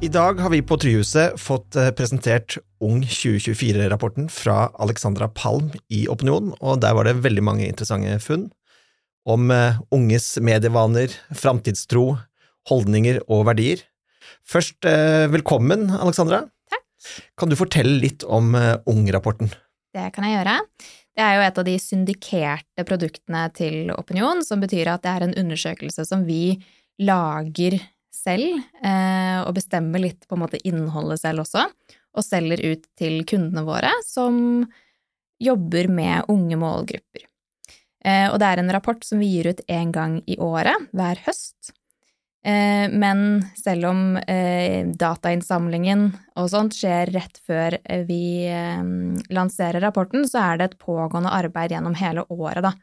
I dag har vi på Tryhuset fått eh, presentert Ung 2024-rapporten fra Alexandra Palm i Opinion, og der var det veldig mange interessante funn om eh, unges medievaner, framtidstro, holdninger og verdier. Først, eh, velkommen, Alexandra. Takk. Kan du fortelle litt om Ung-rapporten? Det kan jeg gjøre. Det er jo et av de syndikerte produktene til Opinion, som betyr at det er en undersøkelse som vi lager selv, eh, og bestemmer litt på en måte innholdet selv også, og selger ut til kundene våre, som jobber med unge målgrupper. Eh, og det er en rapport som vi gir ut én gang i året, hver høst. Eh, men selv om datainnsamlingen og sånt skjer rett før vi lanserer rapporten, så er det et pågående arbeid gjennom hele året, da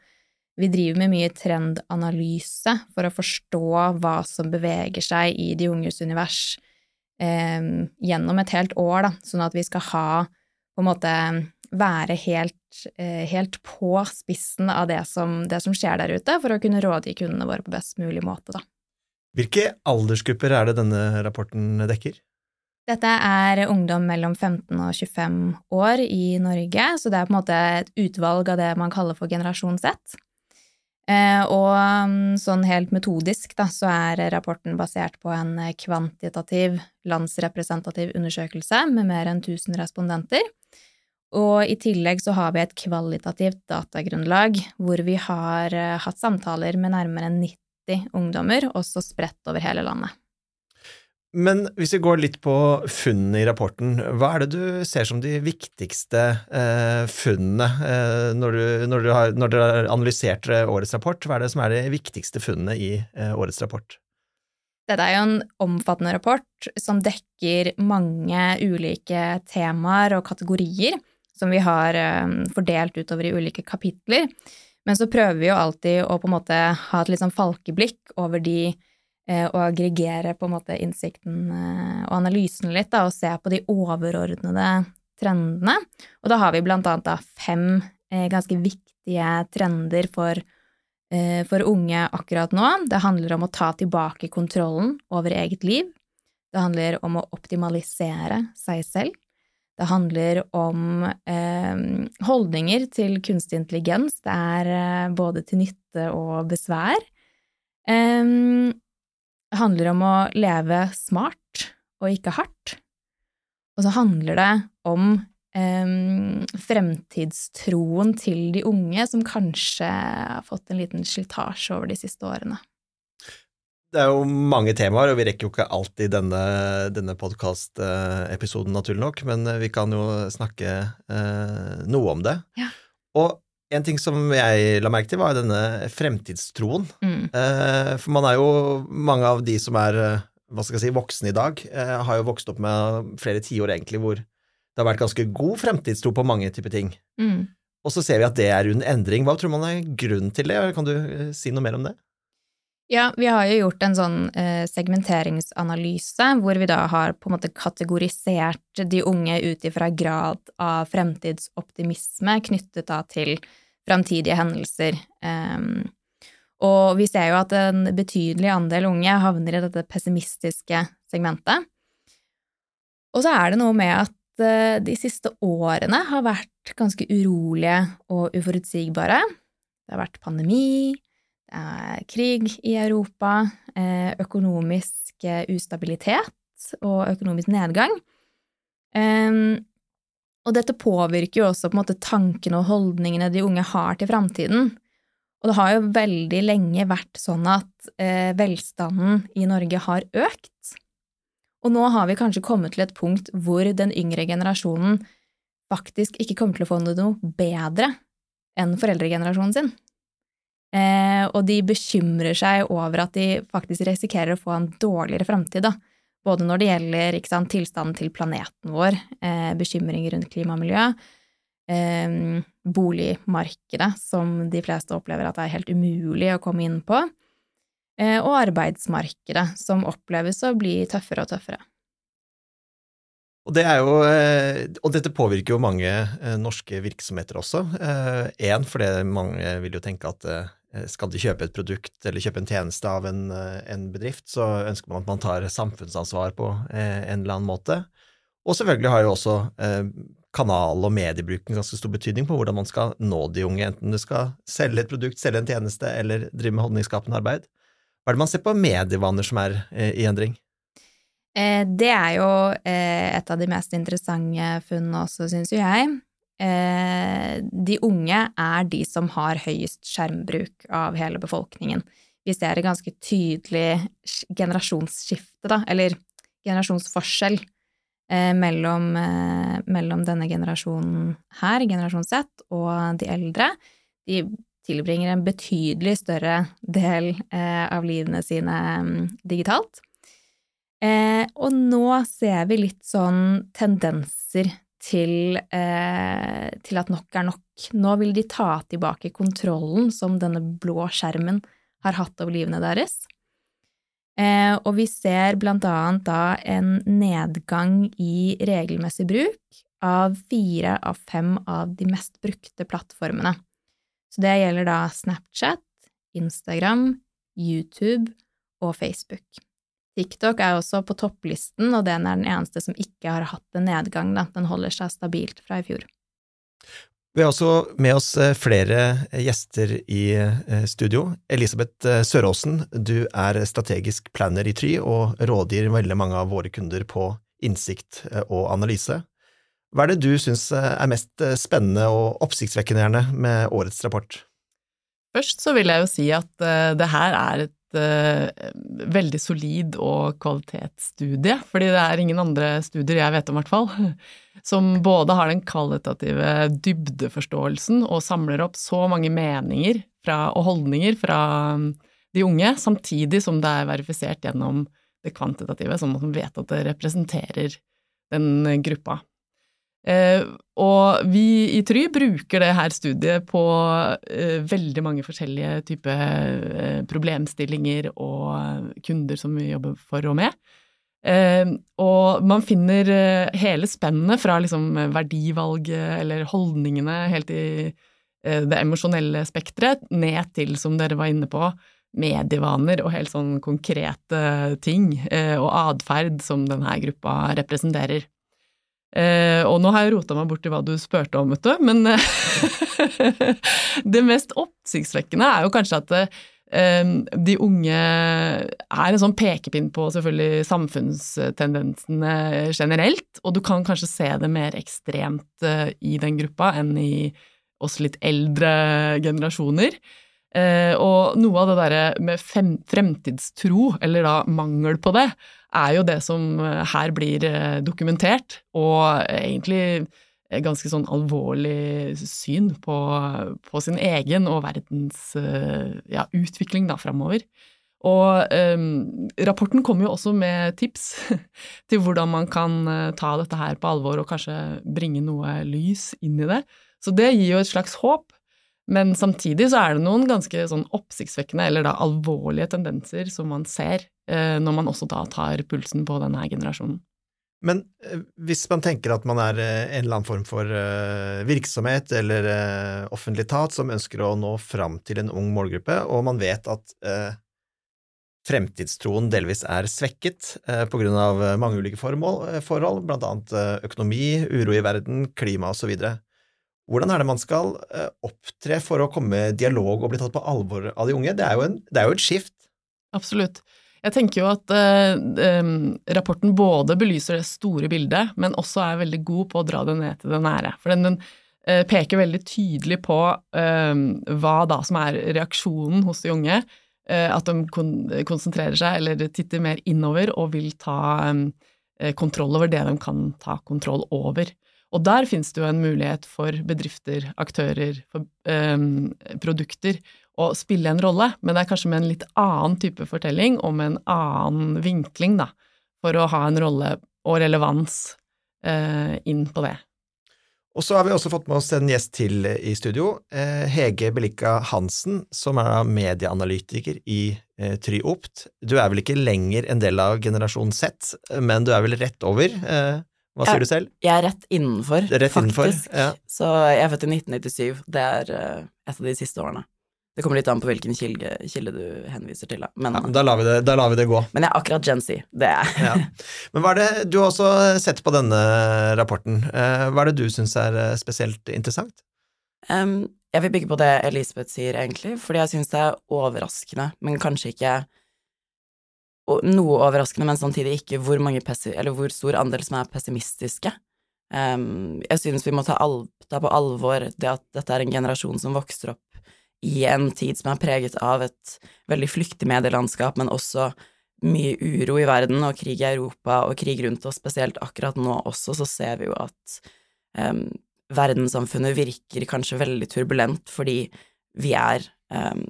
vi driver med mye trendanalyse for å forstå hva som beveger seg i de unges univers eh, gjennom et helt år, da, sånn at vi skal ha på en måte være helt, eh, helt på spissen av det som, det som, skjer der ute, for å kunne rådgi kundene våre på best mulig måte, da. Hvilke aldersgrupper er det denne rapporten dekker? Dette er ungdom mellom 15 og 25 år i Norge, så det er på en måte et utvalg av det man kaller for generasjon Z. Eh, og mm, sånn helt metodisk da, så er rapporten basert på en kvantitativ, landsrepresentativ undersøkelse med mer enn 1000 respondenter. Og i tillegg så har vi et kvalitativt datagrunnlag hvor vi har eh, hatt samtaler med nærmere 90 ungdommer, også spredt over hele landet. Men hvis vi går litt på funnene i rapporten, hva er det du ser som de viktigste eh, funnene eh, når, du, når, du har, når, dere har analysert eh, årets rapport? Hva er det som er de viktigste funnene i eh, årets rapport? Dette er jo en omfattende rapport som dekker mange ulike temaer og kategorier som vi har eh, fordelt utover i ulike kapitler. Men så prøver vi jo alltid å på en måte ha et litt sånn falkeblikk over de og aggregere på en måte innsikten eh, og analysen litt, da, og se på de overordnede trendene. Og da har vi blant annet da fem eh, ganske viktige trender for, for unge akkurat nå. Det handler om å ta tilbake kontrollen over eget liv. Det handler om å optimalisere seg selv. Det handler om eh, holdninger til kunstig intelligens. Det er eh, både til nytte og besvær. Um, det handler om å leve smart og ikke hardt. Og så handler det om eh, fremtidstroen til de unge, som kanskje har fått en liten slitasje over de siste årene. Det er jo mange temaer, og vi rekker jo ikke alt i denne, denne podkastepisoden, naturlig nok, men vi kan jo snakke eh, noe om det. Ja. Og en ting som jeg la merke til, var denne fremtidstroen. Mm. Eh, for man er jo Mange av de som er eh, hva skal jeg si, voksne i dag, eh, har jo vokst opp med flere tiår egentlig hvor det har vært ganske god fremtidstro på mange typer ting. Mm. Og så ser vi at det er under endring. Hva tror man er grunnen til det? Kan du si noe mer om det? Ja, vi har jo gjort en sånn eh, segmenteringsanalyse hvor vi da har på en måte kategorisert de unge ut ifra grad av fremtidsoptimisme knyttet da til framtidige hendelser. Um, og vi ser jo at en betydelig andel unge havner i dette pessimistiske segmentet. Og så er det noe med at uh, de siste årene har vært ganske urolige og uforutsigbare. Det har vært pandemi, Eh, krig i Europa, eh, økonomisk eh, ustabilitet og økonomisk nedgang. Og dette påvirker jo også på en måte tankene og holdningene de unge har til framtiden. Og det har jo veldig lenge vært sånn at velstanden i Norge har økt. Og nå har vi kanskje kommet til et punkt hvor den yngre generasjonen faktisk ikke kommer til å få noe bedre enn foreldregenerasjonen sin. Eh, og de bekymrer seg over at de faktisk risikerer å få en dårligere framtid, da. Både når det gjelder sant, tilstanden til planeten vår, eh, bekymringer rundt klima og miljø, eh, boligmarkedet, som de fleste opplever at det er helt umulig å komme inn på, eh, og arbeidsmarkedet, som oppleves å bli tøffere og tøffere. Og, det jo, eh, og, dette påvirker jo mange eh, norske virksomheter også. Én, fordi mange vil jo tenke at skal de kjøpe et produkt eller kjøpe en tjeneste av en, en bedrift, så ønsker man at man tar samfunnsansvar på en eller annen måte. Og selvfølgelig har jo også kanal- og mediebruken ganske stor betydning på hvordan man skal nå de unge, enten du skal selge et produkt, selge en tjeneste eller drive med holdningsskapende arbeid. Hva er det man ser på medievaner som er i endring? Det er jo et av de mest interessante funnene også, syns jo jeg. Eh, de unge er de som har høyest skjermbruk av hele befolkningen. Vi ser et ganske tydelig generasjonsskifte, da, eller generasjonsforskjell, eh, mellom, eh, mellom, denne generasjonen her, generasjon Z, og de eldre. De tilbringer en betydelig større del av livene sine mm, digitalt. og nå ser vi litt sånn tendenser til, eh, til, at nok er nok. Nå vil de ta tilbake kontrollen som denne blå skjermen har hatt over livene deres. Eh, og vi ser blant annet da en nedgang i regelmessig bruk av fire av fem av de mest brukte plattformene. Så det gjelder da Snapchat, Instagram, YouTube og Facebook. TikTok er også på topplisten, og den er den eneste som ikke har hatt en nedgang. Da. Den holder seg stabilt fra i fjor. Vi har også med oss eh, flere gjester i eh, studio. Elisabeth eh, Søråsen, du er strategisk planner i Try og rådgir veldig mange av våre kunder på innsikt og analyse. Hva er det du syns er mest spennende og oppsiktsvekkende med årets rapport? Først så vil jeg jo si at det her er et veldig solid og kvalitetsstudie, fordi det er ingen andre studier jeg vet om, i hvert fall, som både har den kvalitative dybdeforståelsen og samler opp så mange meninger fra, og holdninger fra um, de unge, samtidig som det er verifisert gjennom det kvantitative, sånn at man vet at det representerer den gruppa. Eh, og vi i Try bruker det her studiet på eh, veldig mange forskjellige typer eh, problemstillinger og kunder som vi jobber for og med. og man finner hele spennet fra liksom verdivalget eller holdningene helt i det emosjonelle spekteret, ned til, som dere var inne på, medievaner og helt sånn konkrete ting og atferd som denne gruppa representerer. Eh, og nå har jeg rota meg bort i hva du spurte om, vet du, men det mest oppsiktsvekkende er jo kanskje at eh, de unge er en sånn pekepinn på selvfølgelig samfunnstendensene generelt, og du kan kanskje se det mer ekstremt eh, i den gruppa enn i oss litt eldre generasjoner. Eh, og noe av det derre med fremtidstro, eller da mangel på det, er jo det som eh, her blir eh, dokumentert, og egentlig ganske sånn alvorlig syn på, på sin egen og verdens ja, utvikling da framover. Og eh, rapporten kommer jo også med tips til hvordan man kan ta dette her på alvor og kanskje bringe noe lys inn i det. Så det gir jo et slags håp. Men samtidig så er det noen ganske sånn oppsiktsvekkende, eller da alvorlige tendenser som man ser eh, når man også da tar pulsen på denne generasjonen. Men eh, hvis man tenker at man er eh, en eller annen form for virksomhet eller offentlig etat som ønsker å nå fram til en ung målgruppe, og man vet at fremtidstroen delvis er svekket på grunn av mange ulike forhold, blant annet økonomi, uro i verden, klima osv., hvordan er det man skal eh, opptre for å komme med dialog og bli tatt på alvor av de unge? Det er jo, en, det er jo et skift. Absolutt. Jeg tenker jo at um, rapporten både belyser det store bildet, men også er veldig god på å dra det ned til det nære. For den, den uh, peker veldig tydelig på eh, hva da som er reaksjonen hos de unge. at de kon konsentrerer seg eller titter mer innover og vil ta kontroll over det de kan ta kontroll over. Og der finnes det jo en mulighet for bedrifter, aktører, for um, produkter å spille en rolle, men det er kanskje med en litt annen type fortelling og med en annen vinkling, da, for å ha en rolle og relevans uh, inn på det. Og så har vi også fått med oss en gjest til i studio, eh, Hege Belikka Hansen, som er medieanalytiker i eh, Tryopt. Du er vel ikke lenger en del av generasjon Z, men du er vel rett over? Hva sier du selv? Jeg er rett innenfor, rett faktisk. Innenfor, ja. Så jeg er født i 1997. Det er uh, et av de siste årene. Det kommer litt an på hvilken kilde, kilde du henviser til. Men, ja, da, lar vi det, da lar vi det gå. Men jeg er akkurat Gen Z. Det er ja. Men hva er det, Du har også sett på denne rapporten. Eh, hva er det du syns er eh, spesielt interessant? Um, jeg vil bygge på det Elisabeth sier, egentlig, fordi jeg syns det er overraskende, men kanskje ikke Noe overraskende, men samtidig ikke hvor, hvor stor andel som er pessimistiske. Um, jeg synes vi må ta, ta på alvor det at dette er en generasjon som vokser opp i en tid som er preget av et veldig flyktig medielandskap, men også mye uro i verden og krig i Europa og krig rundt oss, spesielt akkurat nå også, så ser vi jo at um, verdenssamfunnet virker kanskje veldig turbulent fordi vi er um,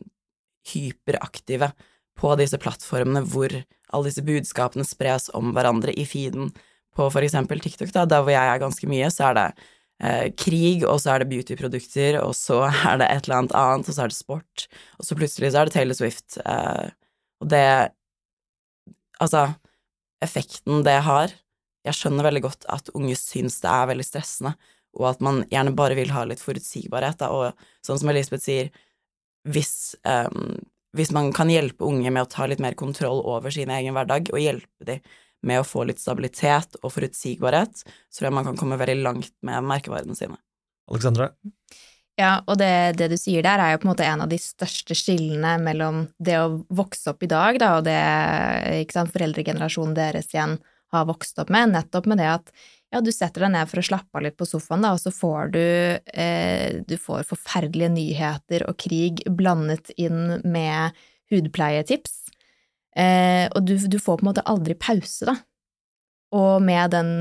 hyperaktive på disse plattformene hvor alle disse budskapene spres om hverandre i feeden. På for eksempel TikTok, da, der hvor jeg er ganske mye, så er det eh, krig, og så er det beautyprodukter, og så er det et eller annet annet, og så er det sport, og så plutselig så er det Taylor Swift. Eh, og det Altså, effekten det har Jeg skjønner veldig godt at unge syns det er veldig stressende, og at man gjerne bare vil ha litt forutsigbarhet, da, og sånn som Elisabeth sier, hvis, um, hvis man kan hjelpe unge med å ta litt mer kontroll over sin egen hverdag, og hjelpe dem med å få litt stabilitet og forutsigbarhet, så tror jeg man kan komme veldig langt med merkevarene sine. Alexandra? Ja, og det, det, du sier der, er jo på en måte en av de største skillene mellom det å vokse opp i dag, da, og det ikke sant, foreldregenerasjonen deres igjen har vokst opp med, nettopp med det at ja, du setter deg ned for å slappe av litt på sofaen, da, og så får du eh, Du får forferdelige nyheter og krig blandet inn med hudpleietips. Eh, og du, du, får på en måte aldri pause, da. Og med den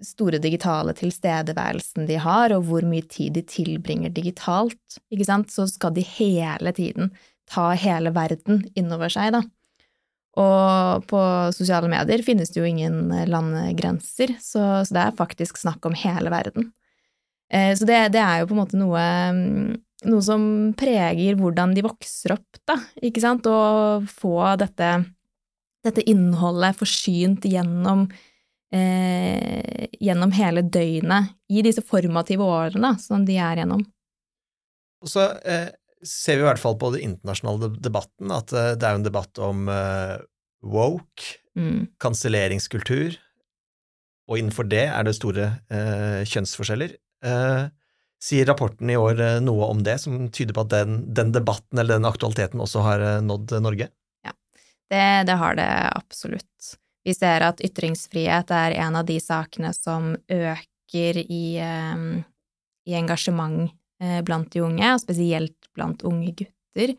store digitale tilstedeværelsen de har, og hvor mye tid de tilbringer digitalt, ikke sant, så skal de hele tiden ta hele verden innover seg, da. Og på sosiale medier finnes det jo ingen landegrenser, så, så det er faktisk snakk om hele verden. Eh, så det, det, er jo på en måte noe mm, noe som preger hvordan de vokser opp, da, ikke sant, Å få dette, dette innholdet forsynt gjennom, eh, gjennom hele døgnet i disse formative årene da, som de er gjennom. Og så eh, ser vi i hvert fall på den internasjonale debatten at eh, det er en debatt om eh, woke, mm. kanselleringskultur, og innenfor det er det store eh, kjønnsforskjeller. Eh, Sier rapporten i år eh, noe om det, som tyder på at den, den debatten eller den aktualiteten også har eh, nådd Norge? Ja, det, det, har det absolutt. Vi ser at ytringsfrihet er en av de sakene som øker i, i engasjement blant de unge, og spesielt blant unge gutter.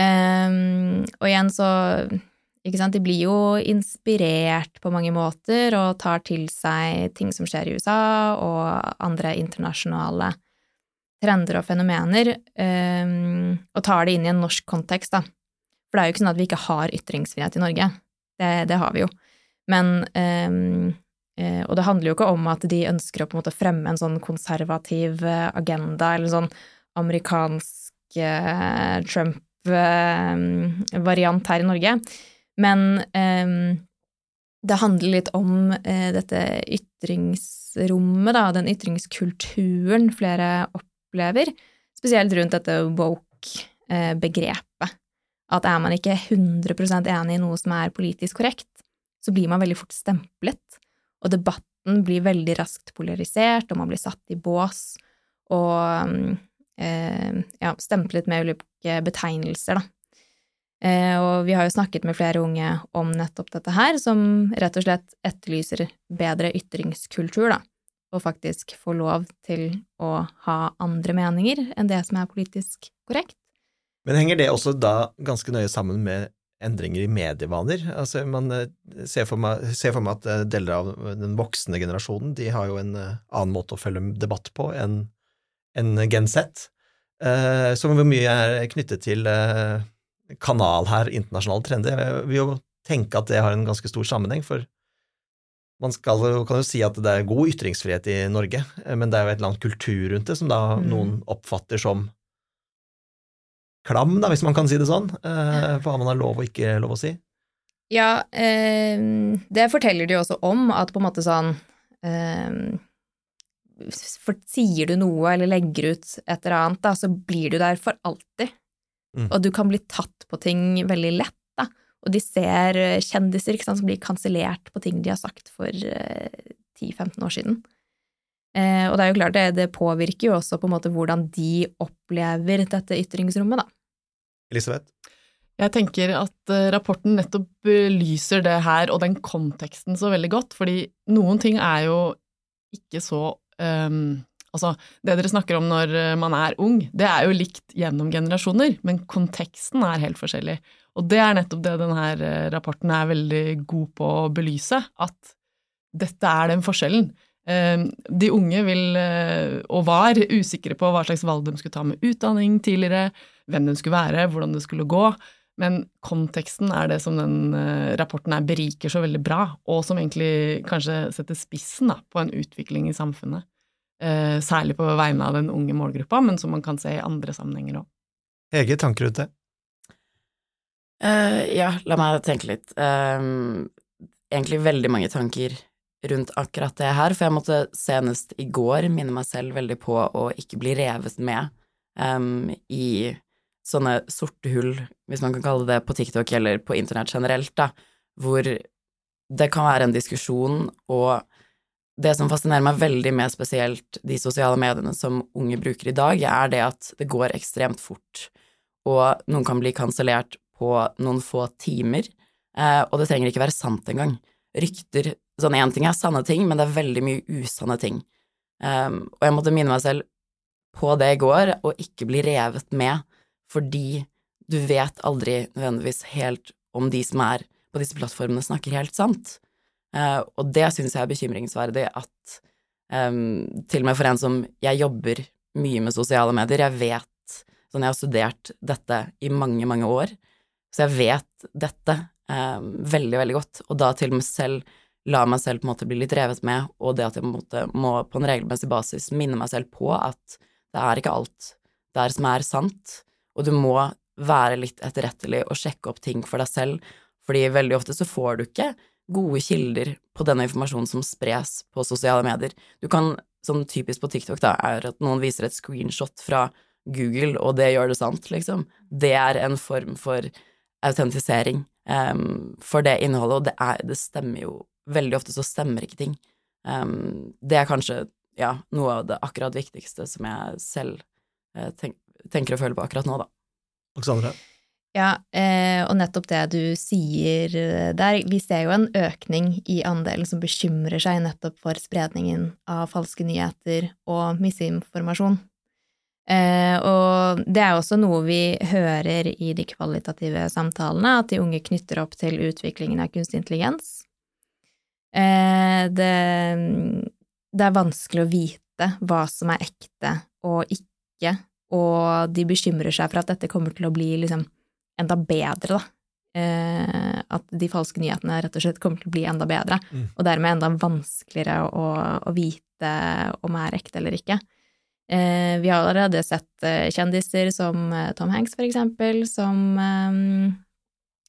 Um, og igjen så ikke sant, de blir jo inspirert på mange måter og tar til seg ting som skjer i USA og andre internasjonale trender og fenomener, um, og tar det inn i en norsk kontekst, da. For det er jo ikke sånn at vi ikke har ytringsfrihet i Norge. Det, det har vi jo. Men um, Og det handler jo ikke om at de ønsker å på en måte fremme en sånn konservativ eh, agenda eller sånn amerikansk eh, Trump-variant her i Norge. Men eh, det handler litt om eh, dette ytringsrommet, da, den ytringskulturen flere opplever, spesielt rundt dette woke-begrepet. At er man ikke 100% enig i noe som er politisk korrekt, så blir man veldig fort stemplet, og debatten blir veldig raskt polarisert, og man blir satt i bås og eh, ja, stemplet med ulike betegnelser, da. Eh, og vi har jo snakket med flere unge om nettopp dette her, som rett og slett etterlyser bedre ytringskultur, da, og faktisk få lov til å ha andre meninger enn det som er politisk korrekt. Men henger det også da ganske nøye sammen med endringer i medievaner? Altså, man eh, ser for, meg, ser for meg at eh, deler av den voksne generasjonen de har jo en annen måte å følge debatt på enn en genset, Z, som hvor mye er knyttet til kanal her, internasjonale trender. Jeg vil jo tenke at det har en ganske stor sammenheng, for man skal, kan jo si at det er god ytringsfrihet i Norge, men det er jo et eller annet kultur rundt det som da mm. noen oppfatter som klam, da, hvis man kan si det sånn, eh, for hva man har lov og ikke lov å si. Ja, eh, det forteller de jo også om, at på en måte sånn eh, Sier du noe eller legger ut et eller annet, da, så blir du der for alltid. Mm. Og du kan bli tatt på ting veldig lett, da. Og de ser kjendiser ikke sant, som blir kansellert på ting de har sagt for eh, 10-15 år siden. Eh, og det er jo klart, det, det, påvirker jo også på en måte hvordan de opplever dette ytringsrommet, da. Elisabeth? Jeg tenker at eh, rapporten nettopp belyser det her og den konteksten så veldig godt, fordi noen ting er jo ikke så um, Altså, det dere snakker om når eh, man er ung, det er jo likt gjennom generasjoner, men konteksten er helt forskjellig. Og det er nettopp det denne rapporten er veldig god på å belyse, at dette er den forskjellen. Ehm, de unge vil, eh, og var, usikre på hva slags valg de skulle ta med utdanning tidligere, hvem de skulle være, hvordan det skulle gå. Men konteksten er det som den eh, rapporten her beriker så veldig bra, og som egentlig kanskje setter spissen da, på en utvikling i samfunnet. Eh, særlig på vegne av den unge målgruppa, men som man kan se i andre sammenhenger òg. Hege, tanker rundt det? Uh, ja, la meg tenke litt. Uh, egentlig veldig mange tanker rundt akkurat det her, for jeg måtte senest i går minne meg selv veldig på å ikke bli revet med um, i sånne sorte hull, hvis man kan kalle det på TikTok eller på internett generelt, da, hvor det kan være en diskusjon, og det som fascinerer meg veldig med spesielt de sosiale mediene som unge bruker i dag, er det at det går ekstremt fort, og noen kan bli kansellert på noen få timer, eh, og det trenger ikke være sant engang. Rykter Sånn én ting er sanne ting, men det er veldig mye usanne ting. Um, og jeg måtte minne meg selv på det i går, og ikke bli revet med, fordi du vet aldri nødvendigvis helt om de som er på disse plattformene, snakker helt sant. Uh, og det syns jeg er bekymringsverdig at um, til og med for en som jeg jobber mye med sosiale medier, jeg vet Sånn, jeg har studert dette i mange, mange år, så jeg vet dette um, veldig, veldig godt, og da til og med selv la meg selv på en måte bli litt revet med, og det at jeg på en måte må på en regelmessig basis minne meg selv på at det er ikke alt der som er sant, og du må være litt etterrettelig og sjekke opp ting for deg selv, fordi veldig ofte så får du ikke gode kilder på denne informasjonen som spres på sosiale medier. Du kan, sånn typisk på TikTok, da, er at noen viser et screenshot fra Google, og det gjør det sant, liksom. Det er en form for autentisering um, for det innholdet, og det, er, det stemmer jo veldig ofte så stemmer ikke ting. Um, det er kanskje ja, noe av det akkurat viktigste som jeg selv uh, tenk, tenker og føler på akkurat nå, da. Alexandra? Ja, eh, og nettopp det du sier eh, der. Vi ser jo en økning i andelen som bekymrer seg nettopp for spredningen av falske nyheter og misinformasjon. Eh, og det er også noe vi hører i de kvalitative samtalene, at de unge knytter opp til utviklingen av kunstig intelligens. Det, det er vanskelig å vite hva som er ekte og ikke, og de bekymrer seg for at dette kommer til å bli liksom enda bedre, da. Eh, at de falske nyhetene rett og slett kommer til å bli enda bedre, mm. og dermed enda vanskeligere å, å, vite om er ekte eller ikke. Eh, vi har allerede sett kjendiser som Tom Hanks, for eksempel, som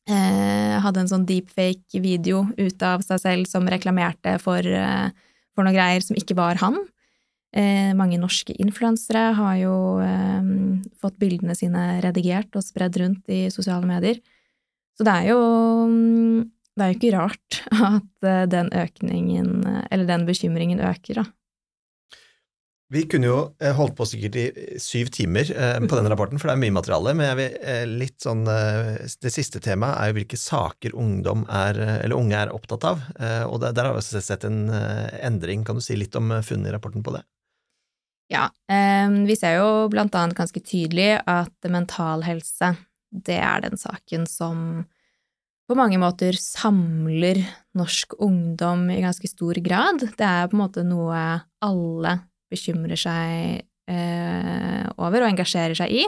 eh, hadde en sånn deepfake-video ut av seg selv som reklamerte for, eh, for noe greier som ikke var han. Eh, mange norske influensere har jo eh, fått bildene sine redigert og spredd rundt i sosiale medier. Så det er jo det er jo ikke rart at eh, den økningen, eller den bekymringen, øker, da. Vi kunne jo eh, holdt på sikkert i syv timer eh, på denne rapporten, for det er mye materiale. Men vil eh, sånn Det siste temaet er jo hvilke saker ungdom er, eller unge er opptatt av. Og der har vi også sett en endring. Kan du si litt om funnet i rapporten på det? Ja, vi ser jo blant annet ganske tydelig at mental helse, det er den saken som på mange måter samler norsk ungdom i ganske stor grad. Det er på en måte noe alle bekymrer seg eh, over og engasjerer seg i.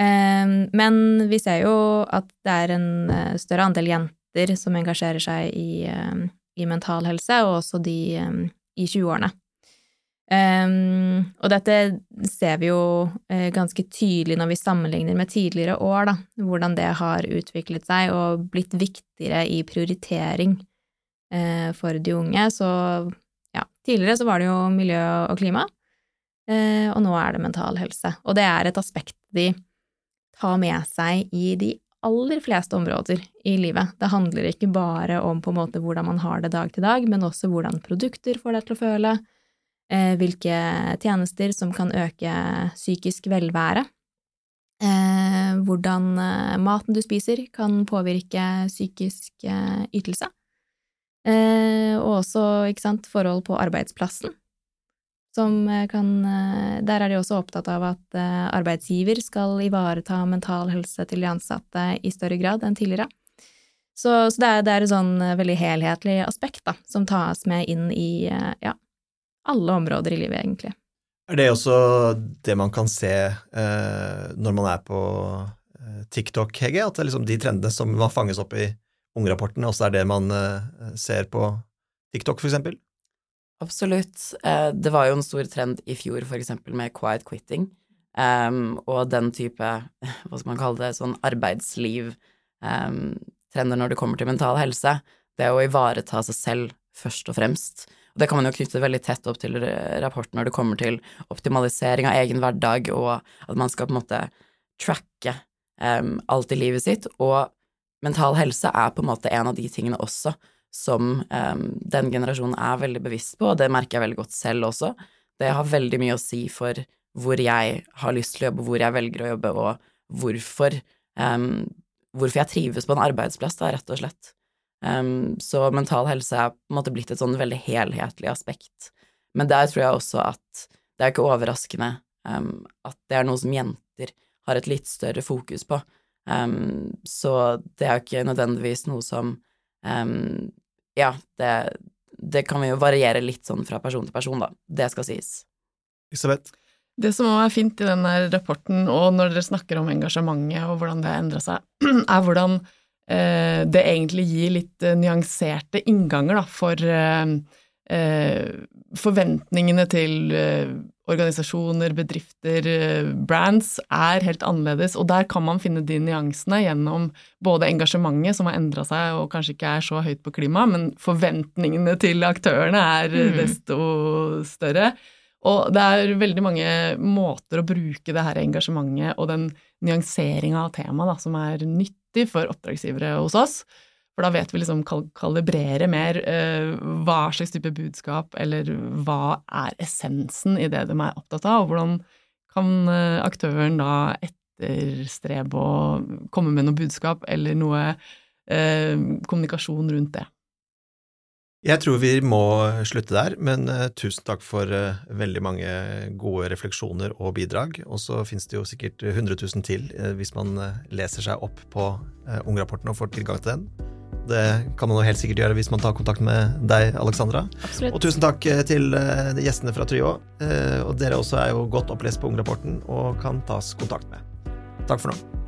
Eh, men vi ser jo at det er en eh, større andel jenter som engasjerer seg i, eh, i mental helse, og også de i 20-årene. Um, og dette ser vi jo uh, ganske tydelig når vi sammenligner med tidligere år, da, hvordan det har utviklet seg og blitt viktigere i prioritering uh, for de unge. Så ja, tidligere så var det jo miljø og klima, uh, og nå er det mental helse. Og det er et aspekt de tar med seg i de aller fleste områder i livet. Det handler ikke bare om på en måte hvordan man har det dag til dag, men også hvordan produkter får deg til å føle, hvilke tjenester som kan øke psykisk velvære, eh, hvordan eh, maten du spiser kan påvirke psykisk ytelse, og også, sant, forhold på arbeidsplassen eh, kan eh, Der er de også opptatt av at eh, arbeidsgiver skal ivareta mental helse til de ansatte i større grad enn tidligere. Så, så det, er, det, et sånn veldig helhetlig aspekt da, som tas med inn i ja, alle områder i livet, egentlig. Er det også det man kan se eh, når man er på TikTok, Hege? At det er liksom de trendene som man fanges opp i ungrapporten, også er det man eh, ser på TikTok, for eksempel? Absolutt. Eh, det var jo en stor trend i fjor, for eksempel med quiet quitting, um, og den type, hva skal man kalle det, sånn arbeidsliv-trender um, når det kommer til mental helse. Det å ivareta seg selv først og fremst. Det kan man jo knytte veldig tett opp til rapporten når det kommer til optimalisering av egen hverdag, og at man skal på en måte tracke um, alt i livet sitt. Og mental helse er på en måte en av de tingene også som um, den generasjonen er veldig bevisst på, og det merker jeg veldig godt selv også. Det har veldig mye å si for hvor jeg har lyst til å jobbe, hvor jeg velger å jobbe, og hvorfor, um, hvorfor jeg trives på en arbeidsplass, da, rett og slett. Um, så mental helse er på en måte blitt et sånn veldig helhetlig aspekt. Men der tror jeg også at det er ikke overraskende um, at det er noe som jenter har et litt større fokus på. Um, så det er jo ikke nødvendigvis noe som um, ja, det, det kan jo variere litt sånn fra person til person, da. Det skal sies. Elisabeth? Det som er fint i denne rapporten, og når dere snakker om engasjementet og hvordan det har endra seg, er hvordan det egentlig gir litt eh, nyanserte innganger da, for eh, eh forventningene til eh, organisasjoner, bedrifter, eh, brands er helt annerledes, og der kan man finne de nyansene gjennom både engasjementet, som har endra seg og kanskje ikke er så høyt på klima, men forventningene til aktørene er mm. desto større. Og det er veldig mange måter å bruke det her engasjementet og den nyanseringa av temaet som er nyttig for oppdragsgivere hos oss. For da vet vi liksom kalibrere mer eh, hva slags type budskap, eller hva er essensen i det de er opptatt av, og hvordan kan eh, aktøren da etterstrebe å komme med noe budskap eller noe eh, kommunikasjon rundt det. Jeg tror vi må slutte der, men uh, tusen takk for uh, veldig mange gode refleksjoner og bidrag. Og så finnes det jo sikkert 100 000 til uh, hvis man leser seg opp på Ungrapporten og får tilgang til den. Det kan man jo helt sikkert gjøre hvis man tar kontakt med deg, Alexandra. Absolutt. Og tusen takk til gjestene fra Tryå. Og dere også er jo godt opplest på Ungrapporten og kan tas kontakt med. Takk for nå.